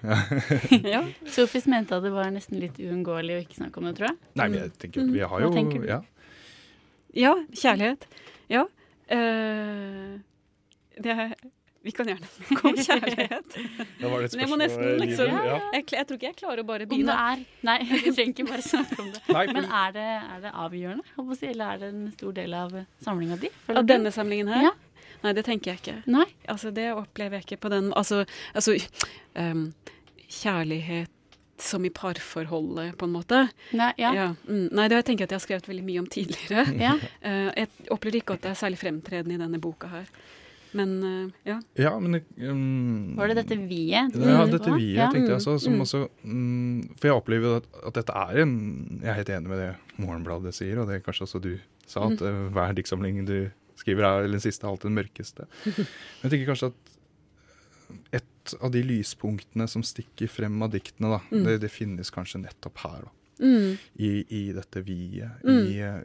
Speaker 4: ja.
Speaker 1: Sofus mente at det var nesten litt uunngåelig å ikke snakke om det, tror jeg.
Speaker 2: Nei, men jeg tenker vi har jo
Speaker 1: Hva tenker du?
Speaker 2: Ja.
Speaker 4: ja, kjærlighet. Ja. Uh, det er, vi kan gjerne snakke om kjærlighet.
Speaker 2: Det var det et
Speaker 4: Men jeg må
Speaker 2: spørsmål
Speaker 4: nesten liksom
Speaker 2: ja.
Speaker 4: jeg, jeg tror ikke jeg klarer å bare
Speaker 1: Om det
Speaker 4: begynne.
Speaker 1: er Nei, vi trenger ikke bare snakke om det.
Speaker 2: Nei,
Speaker 1: Men er det, er det avgjørende, å si, eller er det en stor del av samlinga di?
Speaker 4: Av denne samlingen her?
Speaker 1: Ja.
Speaker 4: Nei, det tenker jeg ikke.
Speaker 1: Nei?
Speaker 4: Altså, det opplever jeg ikke på den Altså, altså um, kjærlighet som i parforholdet, på en måte.
Speaker 1: Nei, ja.
Speaker 4: Ja, mm, nei, det tenker jeg at jeg har skrevet veldig mye om tidligere.
Speaker 1: ja.
Speaker 4: Uh, jeg opplever ikke at det er særlig fremtredende i denne boka her. Men eh, ja.
Speaker 2: ja, men um,
Speaker 1: Var det dette vi-et? du
Speaker 2: Ja, dette
Speaker 1: på?
Speaker 2: vi
Speaker 1: Ja.
Speaker 2: tenkte jeg også. Som
Speaker 4: Mm.
Speaker 2: også um, for jeg opplever jo at, at dette er en Jeg er helt enig med det Morgenbladet sier, og det er kanskje også du sa, at eh, hver diktsamling du skriver, er eller den siste er alltid den mørkeste. Men jeg tenker kanskje at et av de lyspunktene som stikker frem av diktene, da,
Speaker 4: Mm.
Speaker 2: det, det finnes kanskje nettopp her. da.
Speaker 4: Mm,
Speaker 2: I, i dette viet.
Speaker 4: Mm.
Speaker 2: I eh,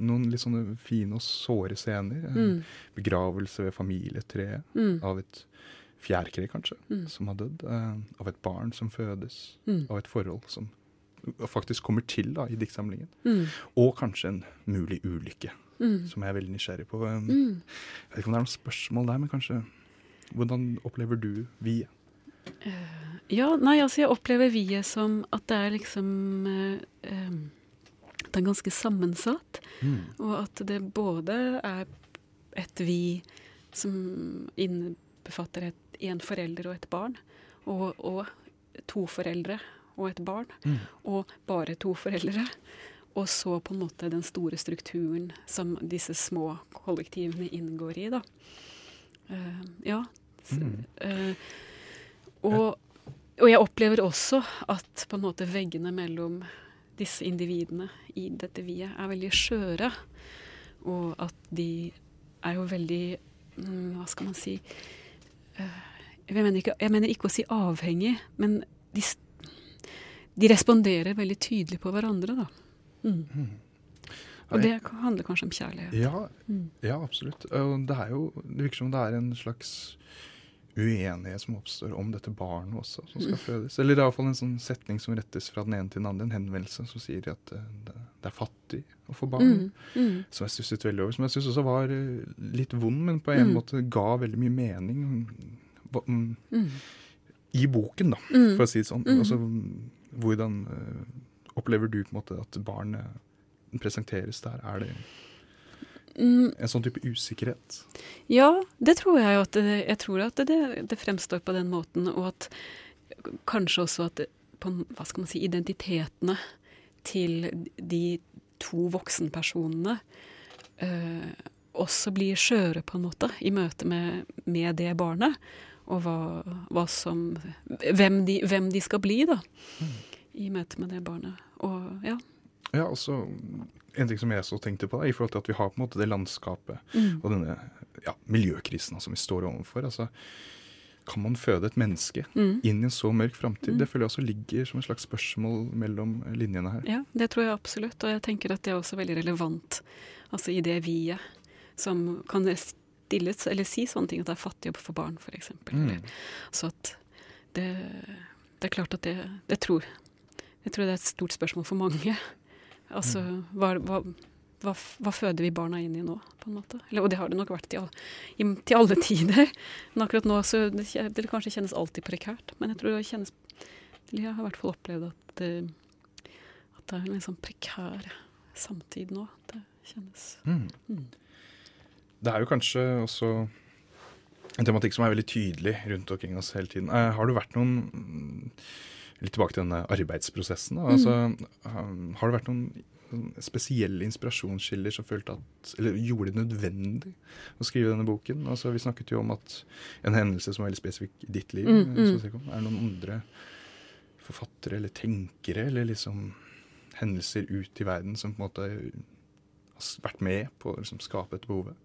Speaker 2: noen litt sånne fine og såre scener. Eh,
Speaker 4: mm,
Speaker 2: Begravelse ved familietreet
Speaker 4: mm,
Speaker 2: av et fjærkre, kanskje,
Speaker 4: Mm.
Speaker 2: som har dødd. Eh, av et barn som fødes.
Speaker 4: mm,
Speaker 2: Av et forhold som faktisk kommer til da, i diktsamlingen.
Speaker 4: mm,
Speaker 2: Og kanskje en mulig ulykke
Speaker 4: Mm.
Speaker 2: som jeg er veldig nysgjerrig på. Um. Jeg vet ikke om det er noen spørsmål der, men kanskje Hvordan opplever du vi?
Speaker 4: Ja, nei, altså jeg opplever viet som at det er liksom eh, er ganske sammensatt. Og at det både er et vi som innbefatter et, en forelder og et barn, og, og to foreldre og et barn,
Speaker 2: Mm.
Speaker 4: og bare to foreldre. Og så på en måte den store strukturen som disse små kollektivene inngår i, da. Uh, ja.
Speaker 2: Mm.
Speaker 4: Uh, og, og jeg opplever også at på en måte veggene mellom disse individene i dette viet er veldig skjøre. Og at de er jo veldig mm, Hva skal man si eh, jeg, mener ikke, jeg mener ikke å si avhengig, men de, de responderer veldig tydelig på hverandre, da. Mm. Og det handler kanskje om kjærlighet.
Speaker 2: Ja,
Speaker 4: Mm.
Speaker 2: ja, absolutt. Det er jo Det virker som det er en slags uenighet som oppstår om dette barnet også, som skal
Speaker 4: Mm.
Speaker 2: fødes. Eller det er iallfall en sånn setning som rettes fra den ene til den andre, en henvendelse som sier at eh, det, det er fattig å få barn.
Speaker 4: Mm. Mm.
Speaker 2: Som jeg stusset veldig over. Som jeg syns også var eh, litt vond, men på en
Speaker 4: Mm.
Speaker 2: måte ga veldig mye mening. Hva- mm,
Speaker 4: Mm.
Speaker 2: I boken, da,
Speaker 4: Mm.
Speaker 2: for å si det sånn.
Speaker 4: Mm.
Speaker 2: Altså, hvordan eh, opplever du på en måte at barnet presenteres der? Er det
Speaker 4: Mm.
Speaker 2: en sånn type usikkerhet?
Speaker 4: Ja, det tror jeg at det, jeg tror at det, det fremstår på den måten, og at kanskje også at på, hva skal man si, identitetene til de to voksenpersonene eh, også blir skjøre på en måte i møte med, med det barnet, og hva, hva som hvem de, hvem de skal bli, da, i møte med det barnet. Og ja.
Speaker 2: Ja, altså En ting som jeg så tenkte på, da, i forhold til at vi har på en måte det landskapet
Speaker 4: Mm.
Speaker 2: og denne ja, miljøkrisen som vi står overfor. altså kan man føde et menneske
Speaker 4: Mm.
Speaker 2: inn i en så mørk framtid?
Speaker 4: Mm.
Speaker 2: Det føler jeg også ligger som et slags spørsmål mellom linjene her.
Speaker 4: Ja, det tror jeg absolutt. Og jeg tenker at det er også veldig relevant altså i det vi-et som kan stilles, eller si sånne ting at det er fattig å få barn, f.eks.
Speaker 2: Mm.
Speaker 4: Så at det, det er klart at det, det tror Jeg tror det er et stort spørsmål for mange. Altså hva, hva, hva, hva føder vi barna inn i nå, på en måte? Eller, og det har det nok vært til, all, i, til alle tider. Men akkurat nå så det, det kanskje kjennes alltid prekært. Men jeg tror det kjennes eller Jeg har i hvert fall opplevd at det, at det er en sånn prekær samtid nå. Det kjennes
Speaker 2: Mm.
Speaker 4: Mm.
Speaker 2: Det er jo kanskje også en tematikk som er veldig tydelig rundt omkring oss hele tiden. Eh, har du vært noen Litt tilbake til denne arbeidsprosessen. Da. Altså, mm. har det vært noen spesielle inspirasjonskilder som følte at, eller gjorde det nødvendig å skrive denne boken? Altså, vi snakket jo om at en hendelse som er veldig spesifikk i ditt liv,
Speaker 4: Mm,
Speaker 2: eh,
Speaker 4: mm.
Speaker 2: er det noen andre forfattere eller tenkere eller liksom hendelser ut i verden som på en måte har vært med på å liksom, skape dette behovet?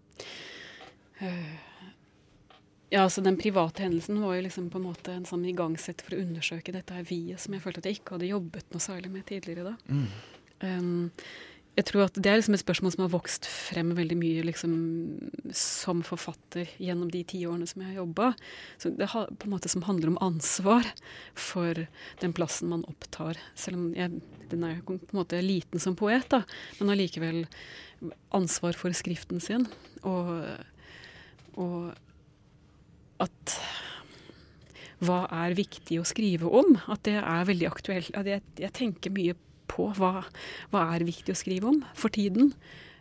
Speaker 4: Ja, så Den private hendelsen var jo liksom på en måte en sånn igangsett for å undersøke dette her viet, som jeg følte at jeg ikke hadde jobbet noe særlig med tidligere. da. Um, jeg tror at Det er liksom et spørsmål som har vokst frem veldig mye liksom, som forfatter gjennom de ti årene som jeg har jobba. På en måte som handler om ansvar for den plassen man opptar. Selv om jeg, den er på en måte liten som poet, da, men allikevel ansvar for skriften sin. Og, og at hva er viktig å skrive om? At det er veldig aktuelt. Jeg, jeg tenker mye på hva, hva er viktig å skrive om for tiden.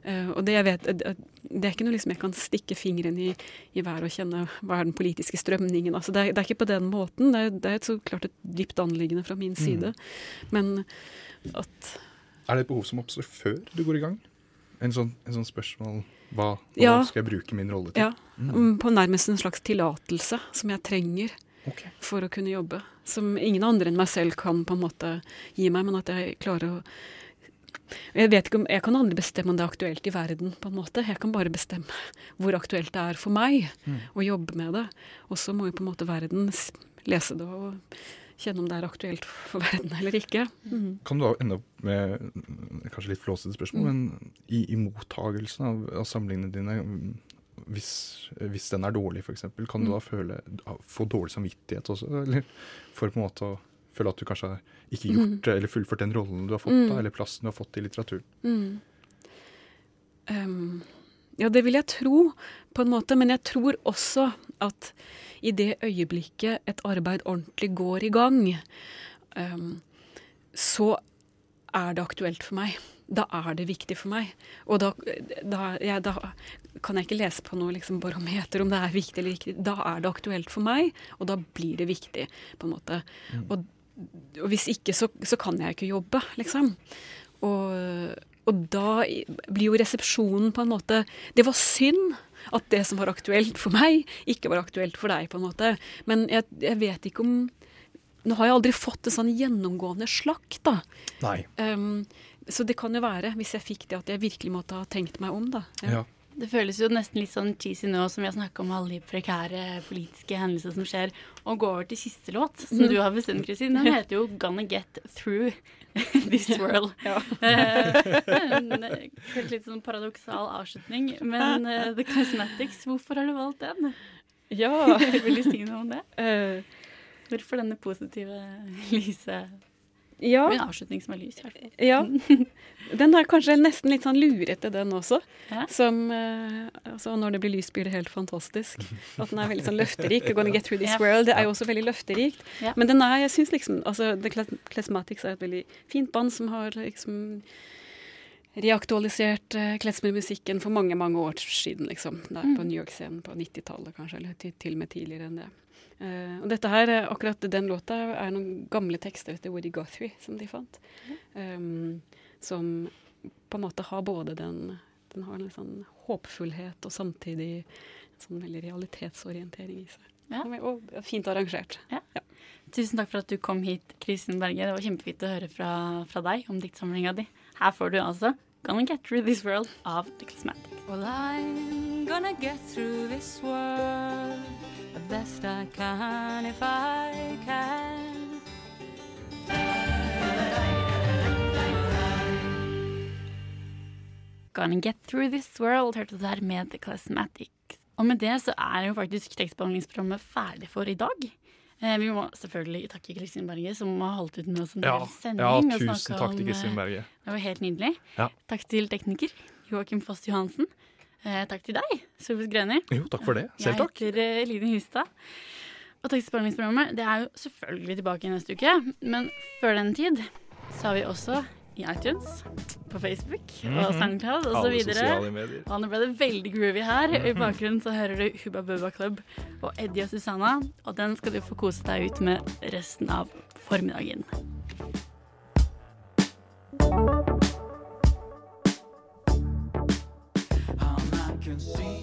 Speaker 4: Uh, og det, jeg vet, det, det er ikke noe liksom jeg kan stikke fingeren i, i været og kjenne hva er den politiske strømningen. Altså det, er, det er ikke på den måten. Det er, det er så klart et dypt anliggende fra min side. Men at
Speaker 2: Er det et behov som oppstår før du går i gang? En sånn, en sånn spørsmål hva, hva
Speaker 4: Ja.
Speaker 2: skal jeg bruke min rolle til?
Speaker 4: Ja. mm, På nærmest en slags tillatelse som jeg trenger
Speaker 2: okay.
Speaker 4: for å kunne jobbe. Som ingen andre enn meg selv kan på en måte gi meg, men at jeg klarer å jeg vet ikke om, jeg kan aldri bestemme om det er aktuelt i verden. på en måte. Jeg kan bare bestemme hvor aktuelt det er for meg å jobbe med det. Og så må jo på en måte verden lese det og kjenne om det er aktuelt for verden eller ikke. Mm.
Speaker 2: Kan du da ende opp med mm, kanskje litt flåsete spørsmål, men i, i mottagelsen av, av samlingene dine, mm, hvis, hvis den er dårlig f.eks., kan du da føle, få dårlig samvittighet også? Eller for på en måte å føle at du kanskje har ikke gjort det, eller fullført den rollen du har fått, da,
Speaker 4: Mm.
Speaker 2: eller plassen du har fått i litteraturen?
Speaker 4: Mm. Ehm, ja, det vil jeg tro, på en måte. Men jeg tror også at i det øyeblikket et arbeid ordentlig går i gang, um, så er det aktuelt for meg. Da er det viktig for meg. Og da, da, ja, da kan jeg ikke lese på noe liksom, barometer om det er viktig eller ikke. Da er det aktuelt for meg, og da blir det viktig, på en måte. Og, og hvis ikke, så, så kan jeg ikke jobbe, liksom. Og, og da blir jo resepsjonen på en måte Det var synd at det som var aktuelt for meg, ikke var aktuelt for deg, på en måte. Men jeg, jeg vet ikke om Nå har jeg aldri fått en sånn gjennomgående slakt, da.
Speaker 6: Nei.
Speaker 4: Um, så det kan jo være, hvis jeg fikk det, at jeg virkelig måtte ha tenkt meg om, da.
Speaker 2: Ja.
Speaker 1: Det føles jo nesten litt sånn cheesy nå som vi har snakka om alle de prekære politiske hendelser som skjer, å gå over til siste låt, som du har bestemt, Kristin. Den heter jo 'Gonna Get Through This World'. Ja. en, eh, litt sånn paradoksal avslutning, men uh, The Cosmetics, hvorfor har du valgt den?
Speaker 4: Ja.
Speaker 1: Vil du si noe om det?
Speaker 4: Uh,
Speaker 1: Hvorfor denne positive, lyse
Speaker 4: ja.
Speaker 1: En avslutning som er lys, i hvert fall.
Speaker 4: Ja. Den er kanskje nesten litt sånn lurete, den også.
Speaker 1: Ja.
Speaker 4: Som eh, altså Når det blir lyst, blir det helt fantastisk. At den er veldig sånn løfterik. Gonna get through this world. Det er jo også veldig løfterikt.
Speaker 1: Ja.
Speaker 4: Men den er, jeg syns liksom altså, The Klesmatics er et veldig fint band som har liksom reaktualisert uh, klesmermusikken for mange, mange år siden, liksom. Der på New York-scenen på 90-tallet, kanskje. Eller til, til og med tidligere enn det. Eh, og dette her, eh, akkurat den låta er noen gamle tekster etter Woody Guthrie som de fant. Um, som på en måte har både den Den har en sånn håpfullhet og samtidig en sånn veldig realitetsorientering i seg.
Speaker 1: Ja.
Speaker 4: Og, fint arrangert.
Speaker 1: Tusen takk for at du kom hit, Kristin Berge. Det var kjempefint å høre fra, fra deg om diktsamlinga di. Her får du altså 'Gonna Get Through This World' av The Cosmetics.
Speaker 5: Well, I'm gonna get through this world the best I can if I can.
Speaker 1: Gonna Get Through This World hørte du der med The Cosmetics. Og med det så er jo faktisk tekstbehandlingsprogrammet ferdig for i dag. Eh, vi må selvfølgelig takke Kristin Berge, som har holdt ut med oss en
Speaker 6: Ja,
Speaker 1: hel sending.
Speaker 6: ja tusen takk til Kristin
Speaker 1: eh,
Speaker 6: Berge.
Speaker 1: Det var helt nydelig.
Speaker 6: Ja.
Speaker 1: Takk til tekniker Joakim Foss Johansen. Eh, takk til deg, Sofus Greni.
Speaker 6: Jo, takk for det. Selv takk.
Speaker 1: Jeg heter eh, Eline Hustad. Og tekstbehandlingsprogrammet det er jo selvfølgelig tilbake neste uke, men før den tid så har vi også i iTunes, på Facebook
Speaker 6: mm
Speaker 1: -hmm. og
Speaker 6: SoundCloud osv.
Speaker 1: Og nå ble det veldig groovy her. I bakgrunnen så hører du Hubba Bubba Club og Eddie og Susanna, og den skal du få kose deg ut med resten av formiddagen. Han er kunstner.